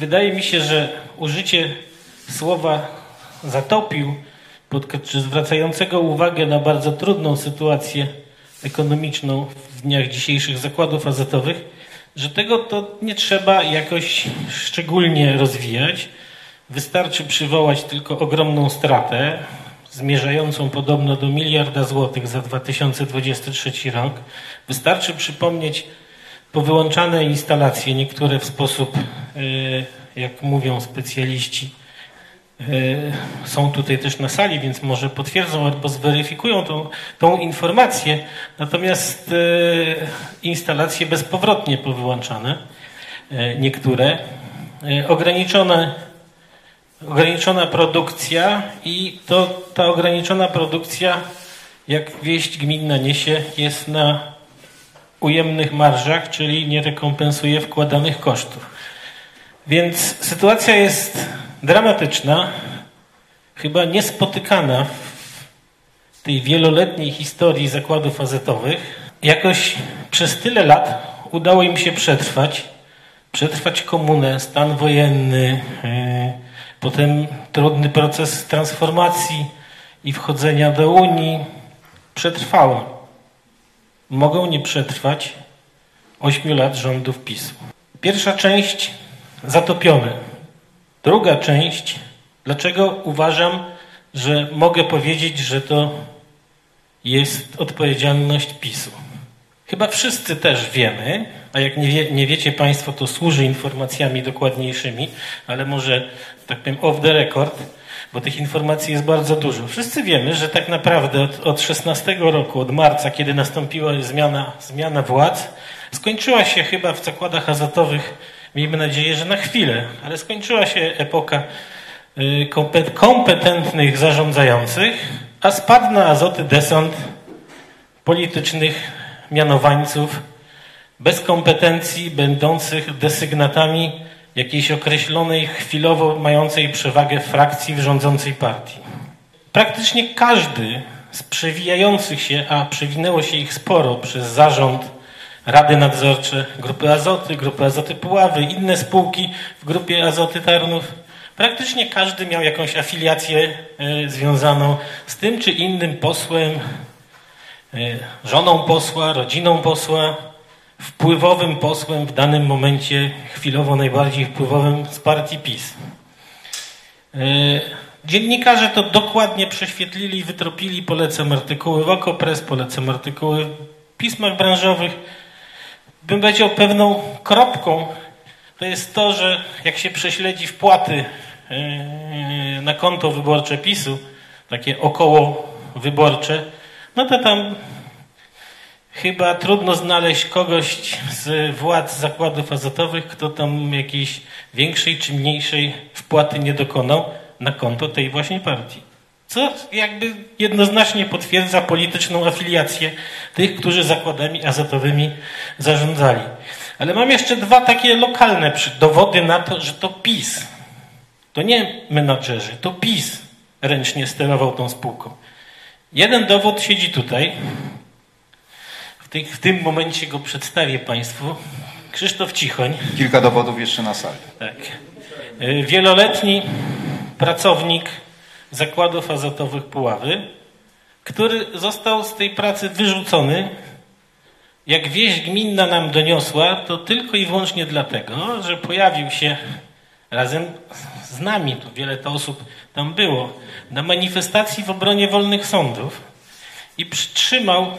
wydaje mi się, że użycie słowa zatopił, czy zwracającego uwagę na bardzo trudną sytuację ekonomiczną w dniach dzisiejszych zakładów azotowych, że tego to nie trzeba jakoś szczególnie rozwijać. Wystarczy przywołać tylko ogromną stratę, zmierzającą podobno do miliarda złotych za 2023 rok. Wystarczy przypomnieć powyłączane instalacje, niektóre w sposób, e, jak mówią specjaliści, e, są tutaj też na sali, więc może potwierdzą albo zweryfikują tą, tą informację. Natomiast e, instalacje bezpowrotnie powyłączane, niektóre, ograniczone ograniczona produkcja i to ta ograniczona produkcja, jak wieść gminna niesie, jest na ujemnych marżach, czyli nie rekompensuje wkładanych kosztów. Więc sytuacja jest dramatyczna, chyba niespotykana w tej wieloletniej historii zakładów azetowych. Jakoś przez tyle lat udało im się przetrwać, przetrwać komunę, stan wojenny, yy, Potem trudny proces transformacji i wchodzenia do Unii przetrwała. Mogą nie przetrwać ośmiu lat rządów PiSu. Pierwsza część zatopione. Druga część, dlaczego uważam, że mogę powiedzieć, że to jest odpowiedzialność PiSu. Chyba wszyscy też wiemy, a jak nie, wie, nie wiecie Państwo, to służy informacjami dokładniejszymi, ale może, tak powiem, off the record, bo tych informacji jest bardzo dużo. Wszyscy wiemy, że tak naprawdę od, od 16 roku, od marca, kiedy nastąpiła zmiana, zmiana władz, skończyła się chyba w zakładach azotowych, miejmy nadzieję, że na chwilę, ale skończyła się epoka y, kompetentnych zarządzających, a spadł na azoty desant politycznych mianowańców bez kompetencji, będących desygnatami jakiejś określonej, chwilowo mającej przewagę frakcji w rządzącej partii. Praktycznie każdy z przewijających się, a przewinęło się ich sporo przez zarząd, rady nadzorcze, grupy Azoty, grupy Azoty Puławy, inne spółki w grupie Azoty Tarnów, praktycznie każdy miał jakąś afiliację e, związaną z tym czy innym posłem, e, żoną posła, rodziną posła, wpływowym posłem w danym momencie, chwilowo najbardziej wpływowym z partii PiS. E, dziennikarze to dokładnie prześwietlili wytropili. Polecam artykuły w Okopres, polecam artykuły w pismach branżowych. Bym powiedział pewną kropką, to jest to, że jak się prześledzi wpłaty e, na konto wyborcze PiSu, takie około wyborcze, no to tam Chyba trudno znaleźć kogoś z władz zakładów azotowych, kto tam jakiejś większej czy mniejszej wpłaty nie dokonał na konto tej właśnie partii. Co jakby jednoznacznie potwierdza polityczną afiliację tych, którzy zakładami azotowymi zarządzali. Ale mam jeszcze dwa takie lokalne dowody na to, że to PiS, to nie menadżerzy, to PiS ręcznie sterował tą spółką. Jeden dowód siedzi tutaj, w tym momencie go przedstawię Państwu. Krzysztof Cichoń. Kilka dowodów jeszcze na sali. Tak. E, wieloletni pracownik zakładów azotowych Puławy, który został z tej pracy wyrzucony. Jak wieść gminna nam doniosła, to tylko i wyłącznie dlatego, że pojawił się razem z nami, tu wiele to osób tam było, na manifestacji w obronie wolnych sądów i przytrzymał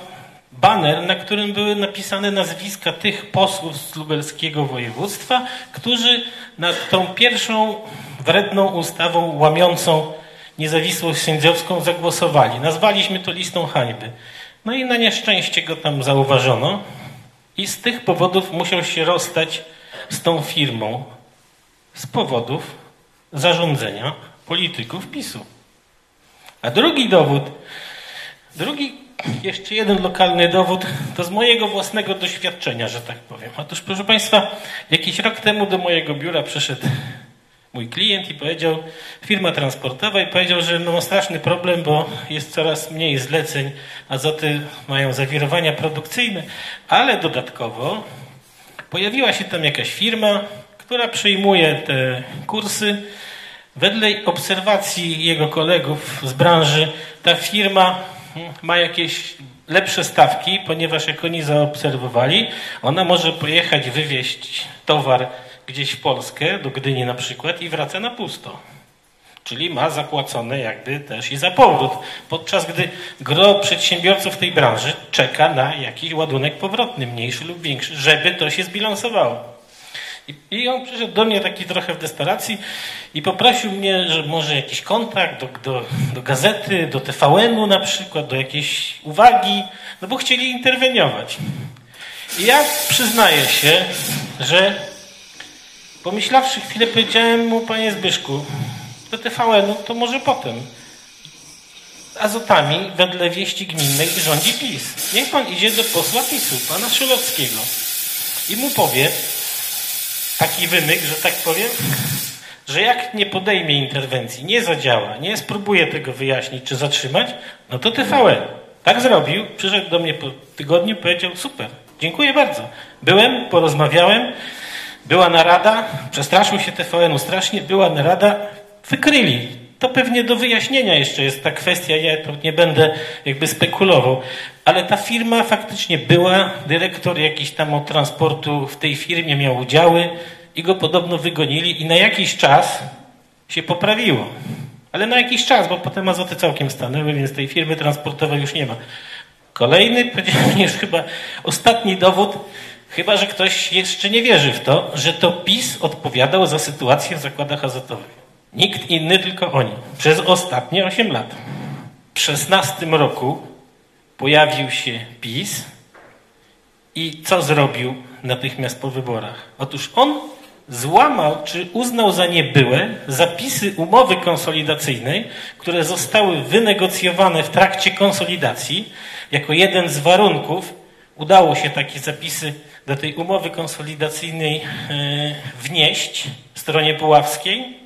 baner, na którym były napisane nazwiska tych posłów z lubelskiego województwa, którzy nad tą pierwszą wredną ustawą łamiącą niezawisłość sędziowską zagłosowali. Nazwaliśmy to listą hańby. No i na nieszczęście go tam zauważono i z tych powodów musiał się rozstać z tą firmą z powodów zarządzenia polityków PiSu. A drugi dowód, drugi jeszcze jeden lokalny dowód, to z mojego własnego doświadczenia, że tak powiem. Otóż, proszę Państwa, jakiś rok temu do mojego biura przyszedł mój klient i powiedział, firma transportowa i powiedział, że no, ma straszny problem, bo jest coraz mniej zleceń, azoty mają zawirowania produkcyjne, ale dodatkowo pojawiła się tam jakaś firma, która przyjmuje te kursy. Wedle obserwacji jego kolegów z branży, ta firma ma jakieś lepsze stawki, ponieważ jak oni zaobserwowali, ona może pojechać, wywieźć towar gdzieś w Polskę, do Gdyni na przykład i wraca na pusto. Czyli ma zapłacone jakby też i za powrót, podczas gdy gro przedsiębiorców tej branży czeka na jakiś ładunek powrotny, mniejszy lub większy, żeby to się zbilansowało. I, I on przyszedł do mnie taki trochę w desperacji i poprosił mnie, że może jakiś kontakt do, do, do gazety, do TVN-u na przykład, do jakiejś uwagi, no bo chcieli interweniować. I ja przyznaję się, że pomyślawszy chwilę, powiedziałem mu, panie Zbyszku, do TVN-u to może potem. Azotami wedle wieści gminnej rządzi PiS. Niech pan idzie do posła PiSu, pana Szulowskiego i mu powie, taki wymyk, że tak powiem, że jak nie podejmie interwencji, nie zadziała, nie spróbuje tego wyjaśnić czy zatrzymać, no to TVN. Tak zrobił, przyszedł do mnie po tygodniu, powiedział super, dziękuję bardzo. Byłem, porozmawiałem, była narada, przestraszył się TVN-u strasznie, była narada, wykryli. To pewnie do wyjaśnienia jeszcze jest ta kwestia, ja to nie będę jakby spekulował, ale ta firma faktycznie była, dyrektor jakiś tam od transportu w tej firmie miał udziały i go podobno wygonili i na jakiś czas się poprawiło. Ale na jakiś czas, bo potem azoty całkiem stanęły, więc tej firmy transportowej już nie ma. Kolejny, już chyba ostatni dowód, chyba że ktoś jeszcze nie wierzy w to, że to PiS odpowiadał za sytuację w zakładach azotowych. Nikt inny, tylko oni. Przez ostatnie 8 lat. W 16 roku pojawił się PiS i co zrobił natychmiast po wyborach? Otóż on złamał czy uznał za niebyłe zapisy umowy konsolidacyjnej, które zostały wynegocjowane w trakcie konsolidacji. Jako jeden z warunków udało się takie zapisy do tej umowy konsolidacyjnej e, wnieść w stronie puławskiej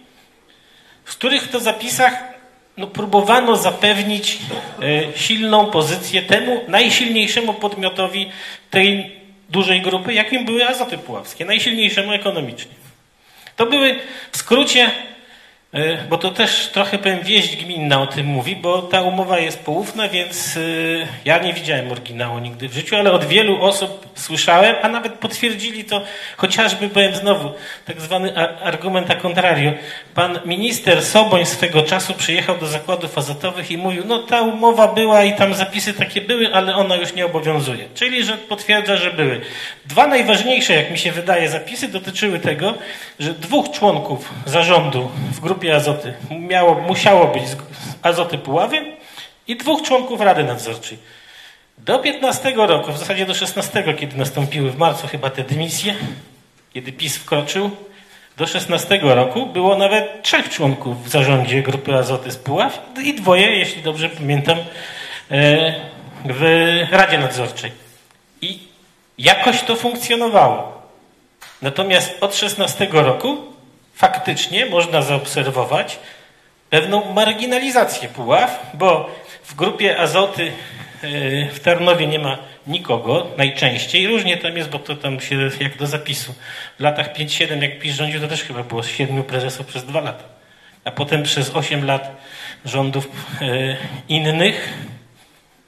w których to zapisach no, próbowano zapewnić e, silną pozycję temu najsilniejszemu podmiotowi tej dużej grupy, jakim były Azoty Puławskie, najsilniejszemu ekonomicznie. To były w skrócie bo to też trochę powiem wieść gminna o tym mówi, bo ta umowa jest poufna, więc e, ja nie widziałem oryginału nigdy w życiu, ale od wielu osób słyszałem, a nawet potwierdzili to chociażby, powiem znowu, tak zwany argument a contrario. Pan minister Soboń swego czasu przyjechał do zakładów azotowych i mówił, no ta umowa była i tam zapisy takie były, ale ona już nie obowiązuje. Czyli, że potwierdza, że były. Dwa najważniejsze, jak mi się wydaje, zapisy dotyczyły tego, że dwóch członków zarządu w grupie grupie Azoty miało, musiało być z Azoty Puławy i dwóch członków Rady Nadzorczej. Do 15 roku, w zasadzie do 16, kiedy nastąpiły w marcu chyba te dymisje, kiedy PiS wkroczył, do 16 roku było nawet trzech członków w zarządzie grupy Azoty z Puław i dwoje, jeśli dobrze pamiętam, e, w Radzie Nadzorczej. I jakoś to funkcjonowało. Natomiast od 16 roku faktycznie można zaobserwować pewną marginalizację Puław, bo w grupie Azoty e, w Tarnowie nie ma nikogo, najczęściej. Różnie tam jest, bo to tam się jak do zapisu. W latach 5-7, jak PiS rządził, to też chyba było siedmiu prezesów przez dwa lata. A potem przez 8 lat rządów e, innych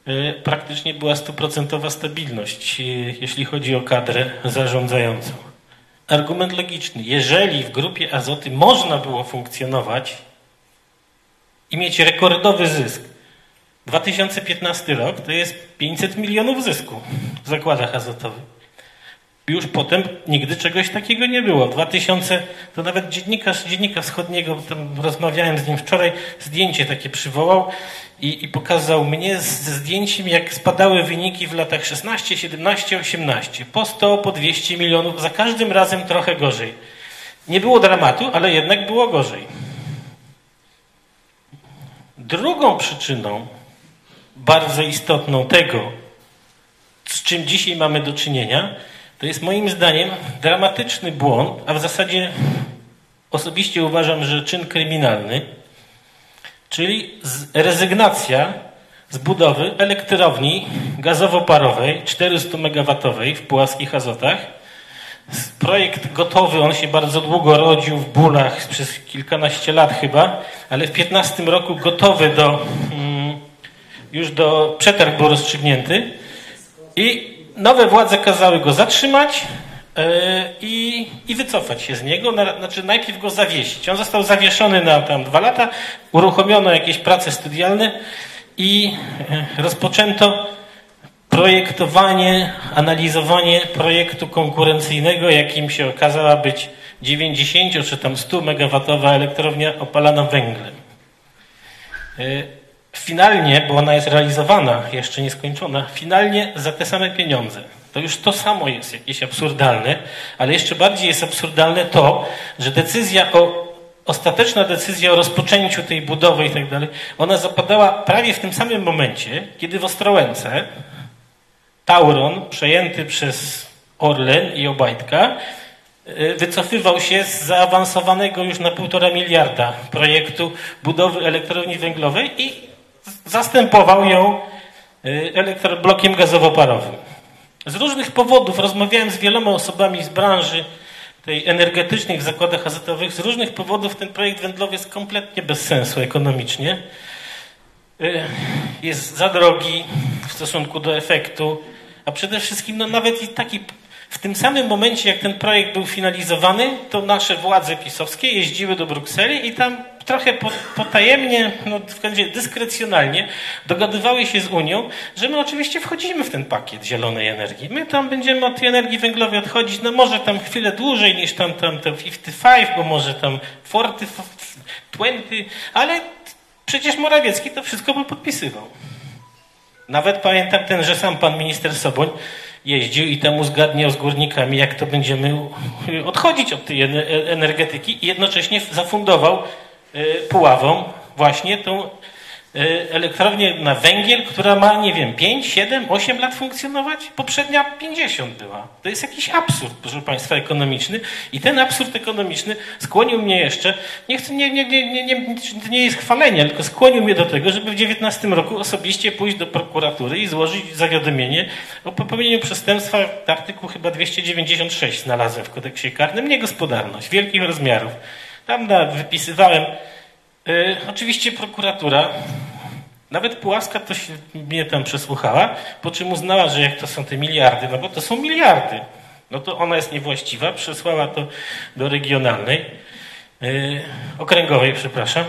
e, praktycznie była stuprocentowa stabilność, jeśli chodzi o kadrę zarządzającą argument logiczny. Jeżeli w grupie azoty można było funkcjonować i mieć rekordowy zysk, 2015 rok to jest 500 milionów zysku w zakładach azotowych. Już potem nigdy czegoś takiego nie było. 2000, to nawet dziennikarz Dziennika Wschodniego, rozmawiałem z nim wczoraj, zdjęcie takie przywołał i, i pokazał mnie ze zdjęciem, jak spadały wyniki w latach 16, 17, 18. Po 100, po 200 milionów, za każdym razem trochę gorzej. Nie było dramatu, ale jednak było gorzej. Drugą przyczyną, bardzo istotną tego, z czym dzisiaj mamy do czynienia, to jest moim zdaniem dramatyczny błąd, a w zasadzie osobiście uważam, że czyn kryminalny, czyli rezygnacja z budowy elektrowni gazowo-parowej 400 MW w Puławskich Azotach. Projekt gotowy, on się bardzo długo rodził w bólach, przez kilkanaście lat chyba, ale w 15 roku gotowy do, mm, już do przetarg był rozstrzygnięty. I nowe władze kazały go zatrzymać yy, i, i wycofać się z niego, na, znaczy najpierw go zawiesić. On został zawieszony na tam dwa lata, uruchomiono jakieś prace studialne i yy, rozpoczęto projektowanie, analizowanie projektu konkurencyjnego, jakim się okazała być 90 czy tam 100 megawatowa elektrownia opalana węglem. Finalnie, bo ona jest realizowana, jeszcze nieskończona, finalnie za te same pieniądze. To już to samo jest jakieś absurdalne, ale jeszcze bardziej jest absurdalne to, że decyzja o ostateczna decyzja o rozpoczęciu tej budowy i tak dalej, ona zapadała prawie w tym samym momencie, kiedy w Ostrołęce Tauron, przejęty przez Orlen i Obajtka, y, wycofywał się z zaawansowanego już na półtora miliarda projektu budowy elektrowni węglowej i zastępował ją y, elektroblokiem gazowo-parowym. Z różnych powodów rozmawiałem z wieloma osobami z branży tej energetycznej w zakładach azotowych. Z różnych powodów ten projekt węglowy jest kompletnie bez sensu ekonomicznie. Y, jest za drogi w stosunku do efektu a przede wszystkim no nawet i taki w tym samym momencie, jak ten projekt był finalizowany, to nasze władze pisowskie jeździły do Brukseli i tam trochę potajemnie, no w dyskrecjonalnie dogadywały się z Unią, że my oczywiście wchodzimy w ten pakiet zielonej energii. My tam będziemy od tej energii węglowej odchodzić, no może tam chwilę dłużej niż tam, tam, tam 55, bo może tam 40, 20, ale przecież Morawiecki to wszystko by podpisywał. Nawet pamiętam ten, że sam pan minister Soboń jeździł i temu zgadniał z górnikami, jak to będziemy odchodzić od tej energetyki i jednocześnie zafundował e, Puławą właśnie tą elektrownię na węgiel, która ma, nie wiem, 5, 7, 8 lat funkcjonować? Poprzednia 50 była. To jest jakiś absurd, proszę Państwa, ekonomiczny. I ten absurd ekonomiczny skłonił mnie jeszcze, nie, chcę, nie, nie, nie, nie, to nie jest chwalenie, tylko skłonił mnie do tego, żeby w 19 roku osobiście pójść do prokuratury i złożyć zawiadomienie o popełnieniu przestępstwa, artykuł chyba 296 znalazłem w kodeksie karnym, niegospodarność, wielkich rozmiarów. Tam na, wypisywałem E, oczywiście prokuratura, nawet Pułaska to się mnie tam przesłuchała, po czym uznała, że jak to są te miliardy, no bo to są miliardy, no to ona jest niewłaściwa, przesłała to do regionalnej, e, okręgowej, przepraszam.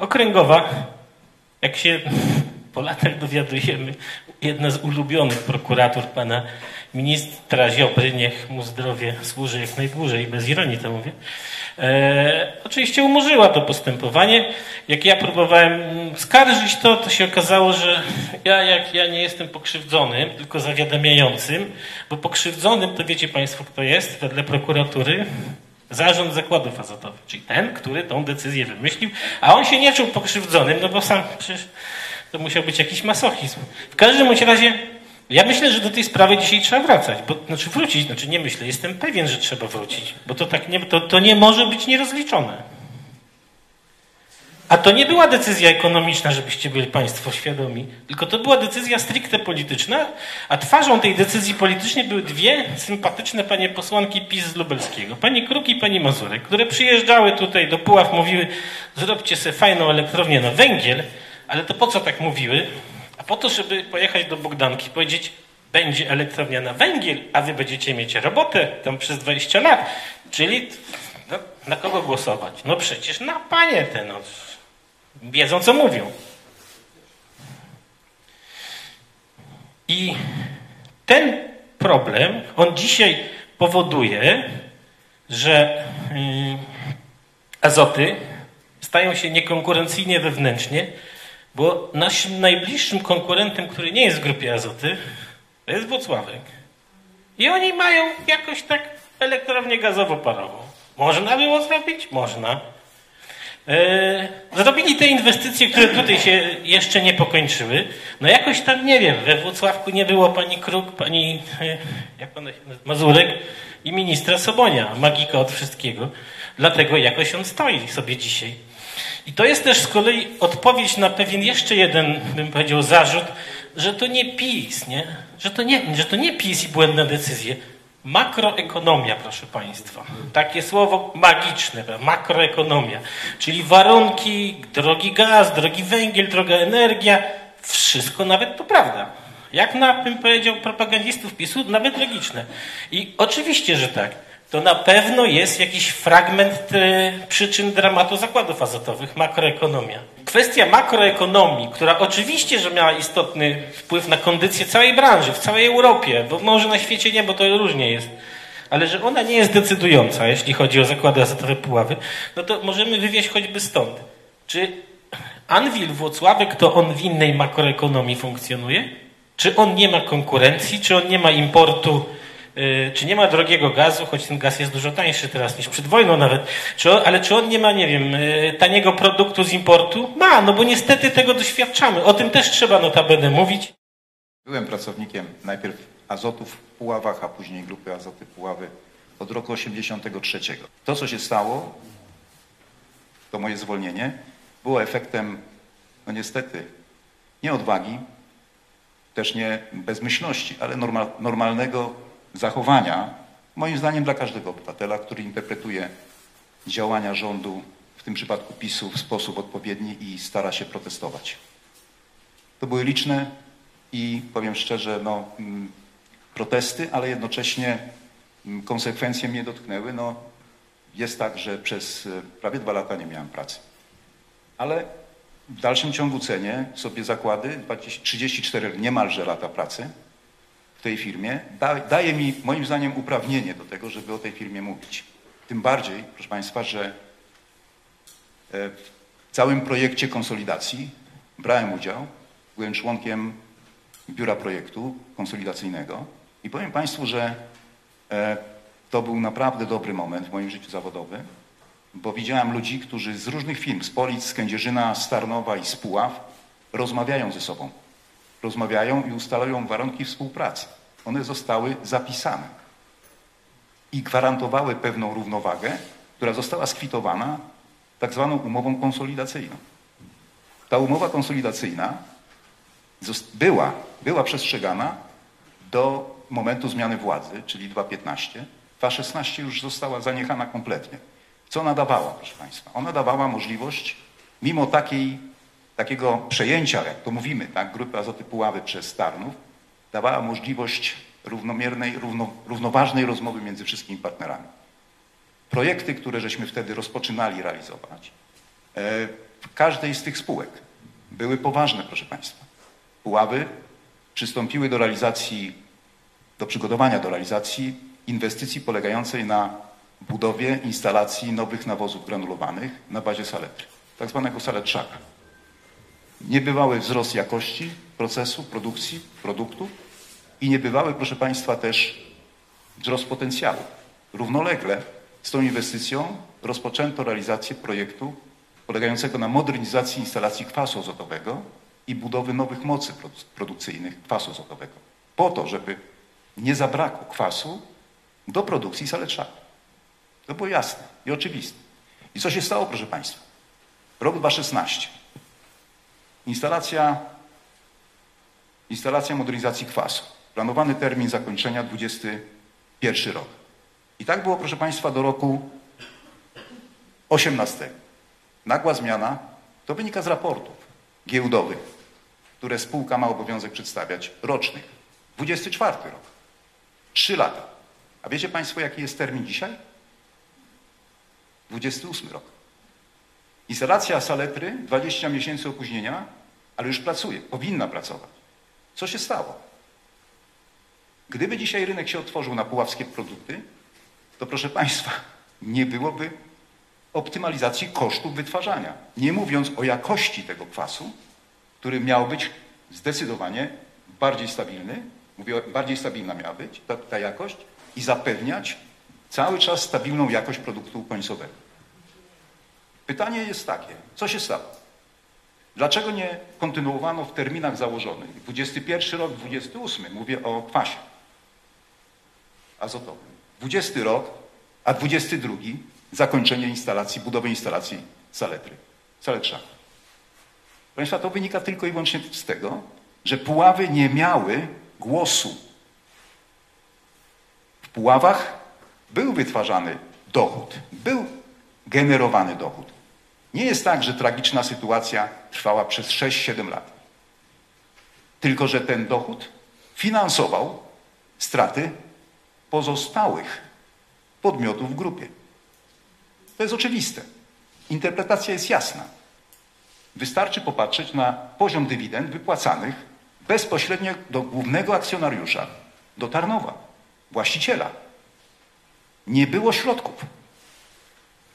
Okręgowa, jak się po latach dowiadujemy, jedna z ulubionych prokuratur pana ministra Ziobry, niech mu zdrowie służy jak najdłużej, bez ironii to mówię, E, oczywiście umorzyła to postępowanie. Jak ja próbowałem skarżyć to, to się okazało, że ja, jak ja nie jestem pokrzywdzonym, tylko zawiadamiającym, bo pokrzywdzonym to wiecie Państwo, kto jest wedle prokuratury? Zarząd zakładów azotowych, czyli ten, który tą decyzję wymyślił, a on się nie czuł pokrzywdzonym, no bo sam przecież to musiał być jakiś masochizm. W każdym razie ja myślę, że do tej sprawy dzisiaj trzeba wracać, bo, znaczy wrócić, znaczy nie myślę, jestem pewien, że trzeba wrócić, bo to, tak nie, to, to nie może być nierozliczone. A to nie była decyzja ekonomiczna, żebyście byli Państwo świadomi, tylko to była decyzja stricte polityczna, a twarzą tej decyzji politycznej były dwie sympatyczne panie posłanki PiS z Lubelskiego, pani Kruk i pani Mazurek, które przyjeżdżały tutaj do Puław, mówiły, zróbcie sobie fajną elektrownię na węgiel, ale to po co tak mówiły? A po to, żeby pojechać do Bogdanki, powiedzieć, będzie elektrownia na węgiel, a wy będziecie mieć robotę tam przez 20 lat. Czyli no, na kogo głosować? No przecież na panie te, no. Wiedzą, co mówią. I ten problem, on dzisiaj powoduje, że yy, azoty stają się niekonkurencyjnie wewnętrznie, bo naszym najbliższym konkurentem, który nie jest w grupie azoty, to jest Włocławek. I oni mają jakoś tak elektrownię gazowo-parową. Można było zrobić? Można. E, zrobili te inwestycje, które tutaj się jeszcze nie pokończyły. No jakoś tam, nie wiem, we Włocławku nie było pani Kruk, pani e, jak pan Mazurek i ministra Sobonia, magika od wszystkiego. Dlatego jakoś on stoi sobie dzisiaj. I to jest też z kolei odpowiedź na pewien jeszcze jeden, bym powiedział, zarzut, że to nie PiS, nie? Że, to nie, że to nie PiS i błędne decyzje, Makroekonomia, proszę Państwa. Takie słowo magiczne, makroekonomia. Czyli warunki, drogi gaz, drogi węgiel, droga energia, wszystko nawet to prawda. Jak na, bym powiedział, propagandistów PiSu, nawet logiczne. I oczywiście, że tak. To na pewno jest jakiś fragment e, przyczyn dramatu zakładów azotowych, makroekonomia. Kwestia makroekonomii, która oczywiście, że miała istotny wpływ na kondycję całej branży, w całej Europie, bo może na świecie nie, bo to różnie jest, ale że ona nie jest decydująca, jeśli chodzi o zakłady azotowe Puławy, no to możemy wywieźć choćby stąd. Czy Anwil Włocławek to on w innej makroekonomii funkcjonuje? Czy on nie ma konkurencji? Czy on nie ma importu? Yy, czy nie ma drogiego gazu, choć ten gaz jest dużo tańszy teraz niż przed wojną nawet, czy on, ale czy on nie ma, nie wiem, yy, taniego produktu z importu? Ma, no bo niestety tego doświadczamy. O tym też trzeba notabene mówić. Byłem pracownikiem najpierw azotów w Puławach, a później grupy azoty Puławy od roku 83. To, co się stało, to moje zwolnienie, było efektem, no niestety, nie odwagi, też nie bezmyślności, ale normal, normalnego zachowania, moim zdaniem dla każdego obywatela, który interpretuje działania rządu, w tym przypadku PiSu, w sposób odpowiedni i stara się protestować. To były liczne i powiem szczerze, no, mm, protesty, ale jednocześnie mm, konsekwencje mnie dotknęły. No, jest tak, że przez e, prawie dwa lata nie miałem pracy. Ale w dalszym ciągu cenię sobie zakłady, 34 niemalże lata pracy w tej firmie, da, daje mi moim zdaniem uprawnienie do tego, żeby o tej firmie mówić. Tym bardziej, proszę Państwa, że e, w całym projekcie konsolidacji brałem udział, byłem członkiem biura projektu konsolidacyjnego i powiem Państwu, że e, to był naprawdę dobry moment w moim życiu zawodowym, bo widziałem ludzi, którzy z różnych firm, z Polic, z Kędzierzyna, z Tarnowa i z Puław, rozmawiają ze sobą. Rozmawiają i ustalają warunki współpracy. One zostały zapisane i gwarantowały pewną równowagę, która została skwitowana tak zwaną umową konsolidacyjną. Ta umowa konsolidacyjna była, była przestrzegana do momentu zmiany władzy, czyli 2.15. 2.16 już została zaniechana kompletnie. Co ona dawała, proszę Państwa? Ona dawała możliwość, mimo takiej, takiego przejęcia, jak to mówimy, tak, grupy azoty Puławy przez Tarnów, dawała możliwość równomiernej, równo, równoważnej rozmowy między wszystkimi partnerami. Projekty, które żeśmy wtedy rozpoczynali realizować, e, w każdej z tych spółek były poważne, proszę Państwa. Puławy przystąpiły do realizacji, do przygotowania do realizacji inwestycji polegającej na budowie instalacji nowych nawozów granulowanych na bazie saletry, tak zwanego saletrzaka. Niebywały wzrost jakości procesu, produkcji, produktów i niebywały, proszę Państwa, też wzrost potencjału. Równolegle z tą inwestycją rozpoczęto realizację projektu polegającego na modernizacji instalacji kwasu azotowego i budowy nowych mocy produkcyjnych kwasu azotowego. Po to, żeby nie zabrakło kwasu do produkcji saletrzaka. To było jasne i oczywiste. I co się stało, proszę Państwa? Rok 2016. Instalacja, instalacja modernizacji kwasu. Planowany termin zakończenia 21 rok. I tak było, proszę Państwa, do roku 18. Nagła zmiana to wynika z raportów giełdowych, które spółka ma obowiązek przedstawiać rocznych. 24 rok. Trzy lata. A wiecie Państwo, jaki jest termin dzisiaj? 28 rok. Instalacja saletry, 20 miesięcy opóźnienia, ale już pracuje, powinna pracować. Co się stało? Gdyby dzisiaj rynek się otworzył na puławskie produkty, to proszę Państwa, nie byłoby optymalizacji kosztów wytwarzania. Nie mówiąc o jakości tego kwasu, który miał być zdecydowanie bardziej stabilny, mówię, bardziej stabilna miała być ta, ta jakość i zapewniać cały czas stabilną jakość produktu końcowego. Pytanie jest takie, co się stało? Dlaczego nie kontynuowano w terminach założonych? 21 rok, 28, mówię o kwasie azotowym. 20 rok, a 22 zakończenie instalacji, budowy instalacji saletry, saletrzaka. Proszę Państwa, to wynika tylko i wyłącznie z tego, że Puławy nie miały głosu Puławach był wytwarzany dochód, był generowany dochód. Nie jest tak, że tragiczna sytuacja trwała przez 6-7 lat. Tylko, że ten dochód finansował straty pozostałych podmiotów w grupie. To jest oczywiste. Interpretacja jest jasna. Wystarczy popatrzeć na poziom dywidend wypłacanych bezpośrednio do głównego akcjonariusza, do Tarnowa, właściciela. Nie było środków.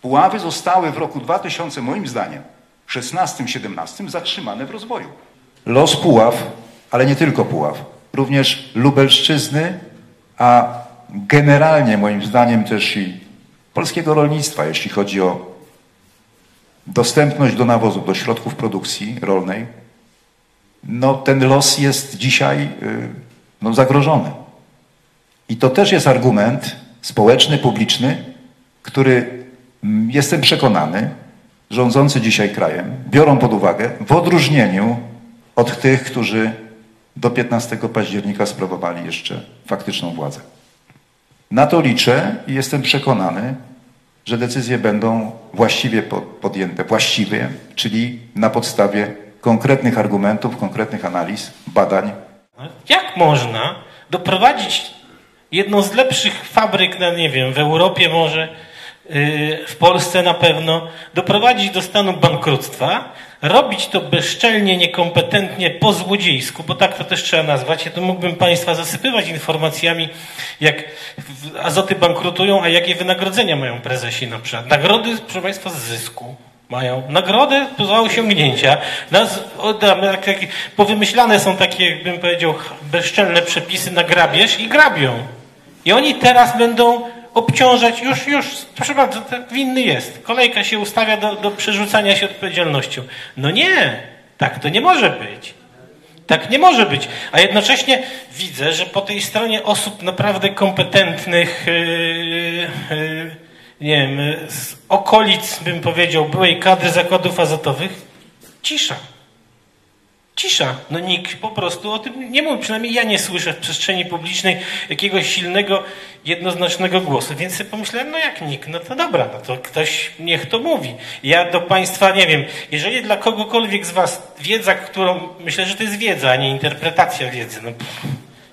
Puławy zostały w roku 2000, moim zdaniem, 16-17 zatrzymane w rozwoju. Los Puław, ale nie tylko Puław, również Lubelszczyzny, a generalnie moim zdaniem też i polskiego rolnictwa, jeśli chodzi o dostępność do nawozów, do środków produkcji rolnej, no ten los jest dzisiaj y, no, zagrożony. I to też jest argument społeczny, publiczny, który jestem przekonany, rządzący dzisiaj krajem biorą pod uwagę w odróżnieniu od tych, którzy do 15 października sprawowali jeszcze faktyczną władzę. Na to liczę i jestem przekonany, że decyzje będą właściwie podjęte, właściwie, czyli na podstawie konkretnych argumentów, konkretnych analiz, badań. Jak można doprowadzić jedną z lepszych fabryk, na nie wiem, w Europie może, w Polsce na pewno, doprowadzić do stanu bankructwa, robić to bezczelnie, niekompetentnie, po złodziejsku, bo tak to też trzeba nazwać. Ja to mógłbym Państwa zasypywać informacjami, jak azoty bankrutują, a jakie wynagrodzenia mają prezesi na przykład. Nagrody, proszę Państwa, z zysku mają. Nagrody za osiągnięcia. Nas, powymyślane są takie, jakbym powiedział, bezczelne przepisy na grabież i grabią. I oni teraz będą obciążać, już, już, proszę bardzo, winny jest. Kolejka się ustawia do, do przerzucania się odpowiedzialnością. No nie, tak to nie może być. Tak nie może być. A jednocześnie widzę, że po tej stronie osób naprawdę kompetentnych, yy, yy, nie wiem, z okolic, bym powiedział, byłej kadry zakładów azotowych, cisza. Cisza. No nikt po prostu o tym nie mówi. Przynajmniej ja nie słyszę w przestrzeni publicznej jakiegoś silnego, jednoznacznego głosu. Więc sobie pomyślałem, no jak nikt, no to dobra, no to ktoś niech to mówi. Ja do Państwa nie wiem, jeżeli dla kogokolwiek z Was wiedza, którą, myślę, że to jest wiedza, a nie interpretacja wiedzy, no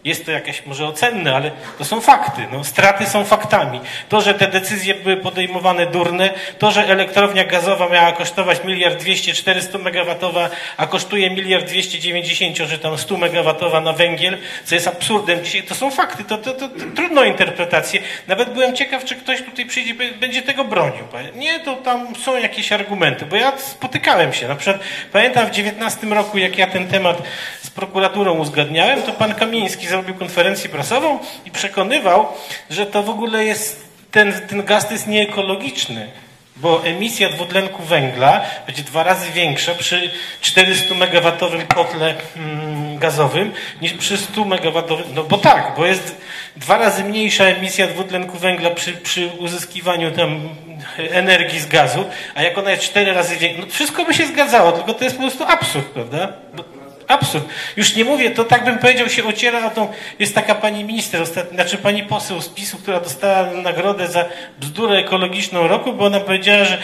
jest to jakieś może ocenne, ale to są fakty. No, straty są faktami. To, że te decyzje były podejmowane durne, to, że elektrownia gazowa miała kosztować miliard dwieście, czterysta megawatowa, a kosztuje miliard dwieście dziewięćdziesiąt, że tam stu megawatowa na węgiel, co jest absurdem dzisiaj, to są fakty. To, to, to, to trudno interpretację. Nawet byłem ciekaw, czy ktoś tutaj przyjdzie, będzie tego bronił. Nie, to tam są jakieś argumenty, bo ja spotykałem się. Na przykład pamiętam w dziewiętnastym roku, jak ja ten temat z prokuraturą uzgadniałem, to pan Kamiński zrobił konferencję prasową i przekonywał, że to w ogóle jest, ten, ten gaz jest nieekologiczny, bo emisja dwutlenku węgla będzie dwa razy większa przy 400 megawatowym kotle mm, gazowym niż przy 100 megawatowym, no bo tak, bo jest dwa razy mniejsza emisja dwutlenku węgla przy, przy uzyskiwaniu tam energii z gazu, a jak ona jest cztery razy większa, no wszystko by się zgadzało, tylko to jest po prostu absurd, prawda? Bo Absurd. Już nie mówię, to tak bym powiedział, się ociera o tą... Jest taka pani minister, ostatni, znaczy pani poseł z PiSu, która dostała nagrodę za bzdurę ekologiczną roku, bo ona powiedziała, że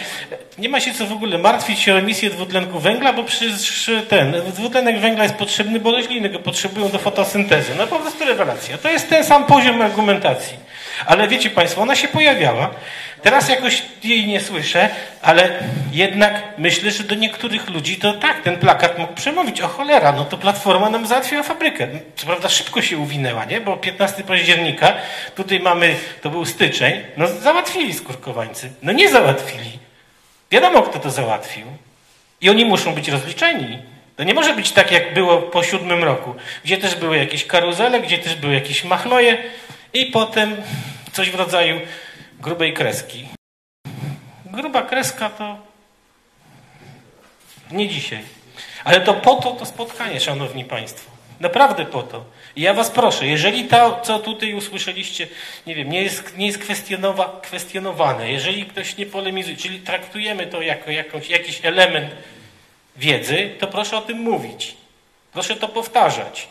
nie ma się co w ogóle martwić się o emisję dwutlenku węgla, bo przecież ten dwutlenek węgla jest potrzebny, bo rośliny go potrzebują do fotosyntezy. No po prostu rewelacja. To jest ten sam poziom argumentacji. Ale wiecie Państwo, ona się pojawiała. Teraz jakoś jej nie słyszę, ale jednak myślę, że do niektórych ludzi to tak, ten plakat mógł przemówić. O cholera, no to Platforma nam załatwiła fabrykę. Co prawda szybko się uwinęła, nie? Bo 15 października, tutaj mamy, to był styczeń, no załatwili skurkowańcy. No nie załatwili. Wiadomo, kto to załatwił. I oni muszą być rozliczeni. To nie może być tak, jak było po siódmym roku, gdzie też były jakieś karuzele, gdzie też były jakieś machloje i potem coś w rodzaju grubej kreski. Gruba kreska to nie dzisiaj. Ale to po to to spotkanie, szanowni państwo. Naprawdę po to. I ja was proszę, jeżeli to, co tutaj usłyszeliście, nie wiem, nie jest, nie jest kwestionowa, kwestionowane, jeżeli ktoś nie polemizuje, czyli traktujemy to jako jakiś element wiedzy, to proszę o tym mówić. Proszę to powtarzać.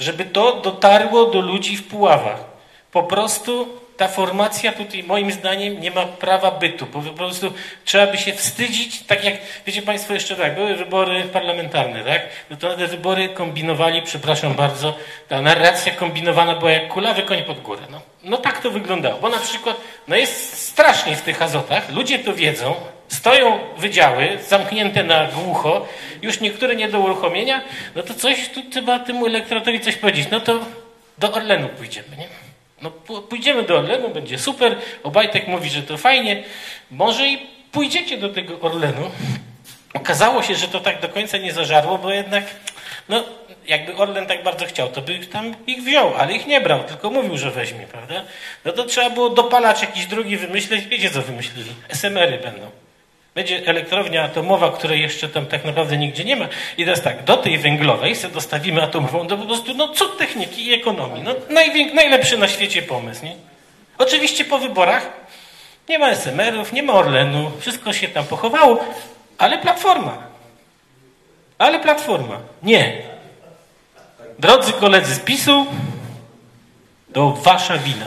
Żeby to dotarło do ludzi w Puławach. po prostu ta formacja tutaj moim zdaniem nie ma prawa bytu. Po prostu trzeba by się wstydzić, tak jak, wiecie Państwo jeszcze tak, były wybory parlamentarne, tak? No to te wybory kombinowali, przepraszam bardzo, ta narracja kombinowana była jak kulawy koń pod górę. No, no tak to wyglądało, bo na przykład, no jest strasznie w tych azotach, ludzie to wiedzą, stoją wydziały zamknięte na głucho, już niektóre nie do uruchomienia, no to coś tu trzeba temu elektoratowi coś powiedzieć, no to do Orlenu pójdziemy, nie? No pójdziemy do Orlenu, będzie super. Obajtek mówi, że to fajnie. Może i pójdziecie do tego Orlenu. Okazało się, że to tak do końca nie zażarło, bo jednak, no, jakby Orlen tak bardzo chciał, to by tam ich wziął, ale ich nie brał, tylko mówił, że weźmie, prawda? No to trzeba było dopalać jakiś drugi wymyśleć. Wiecie, co wymyślili? SMR-y będą. Będzie elektrownia atomowa, której jeszcze tam tak naprawdę nigdzie nie ma. I teraz tak, do tej węglowej sobie dostawimy atomową, to po prostu no cud techniki i ekonomii. No, najlepszy na świecie pomysł, nie? Oczywiście po wyborach nie ma SMR-ów, nie ma Orlenu, wszystko się tam pochowało, ale Platforma. Ale Platforma. Nie. Drodzy koledzy z PiSu, to wasza wina.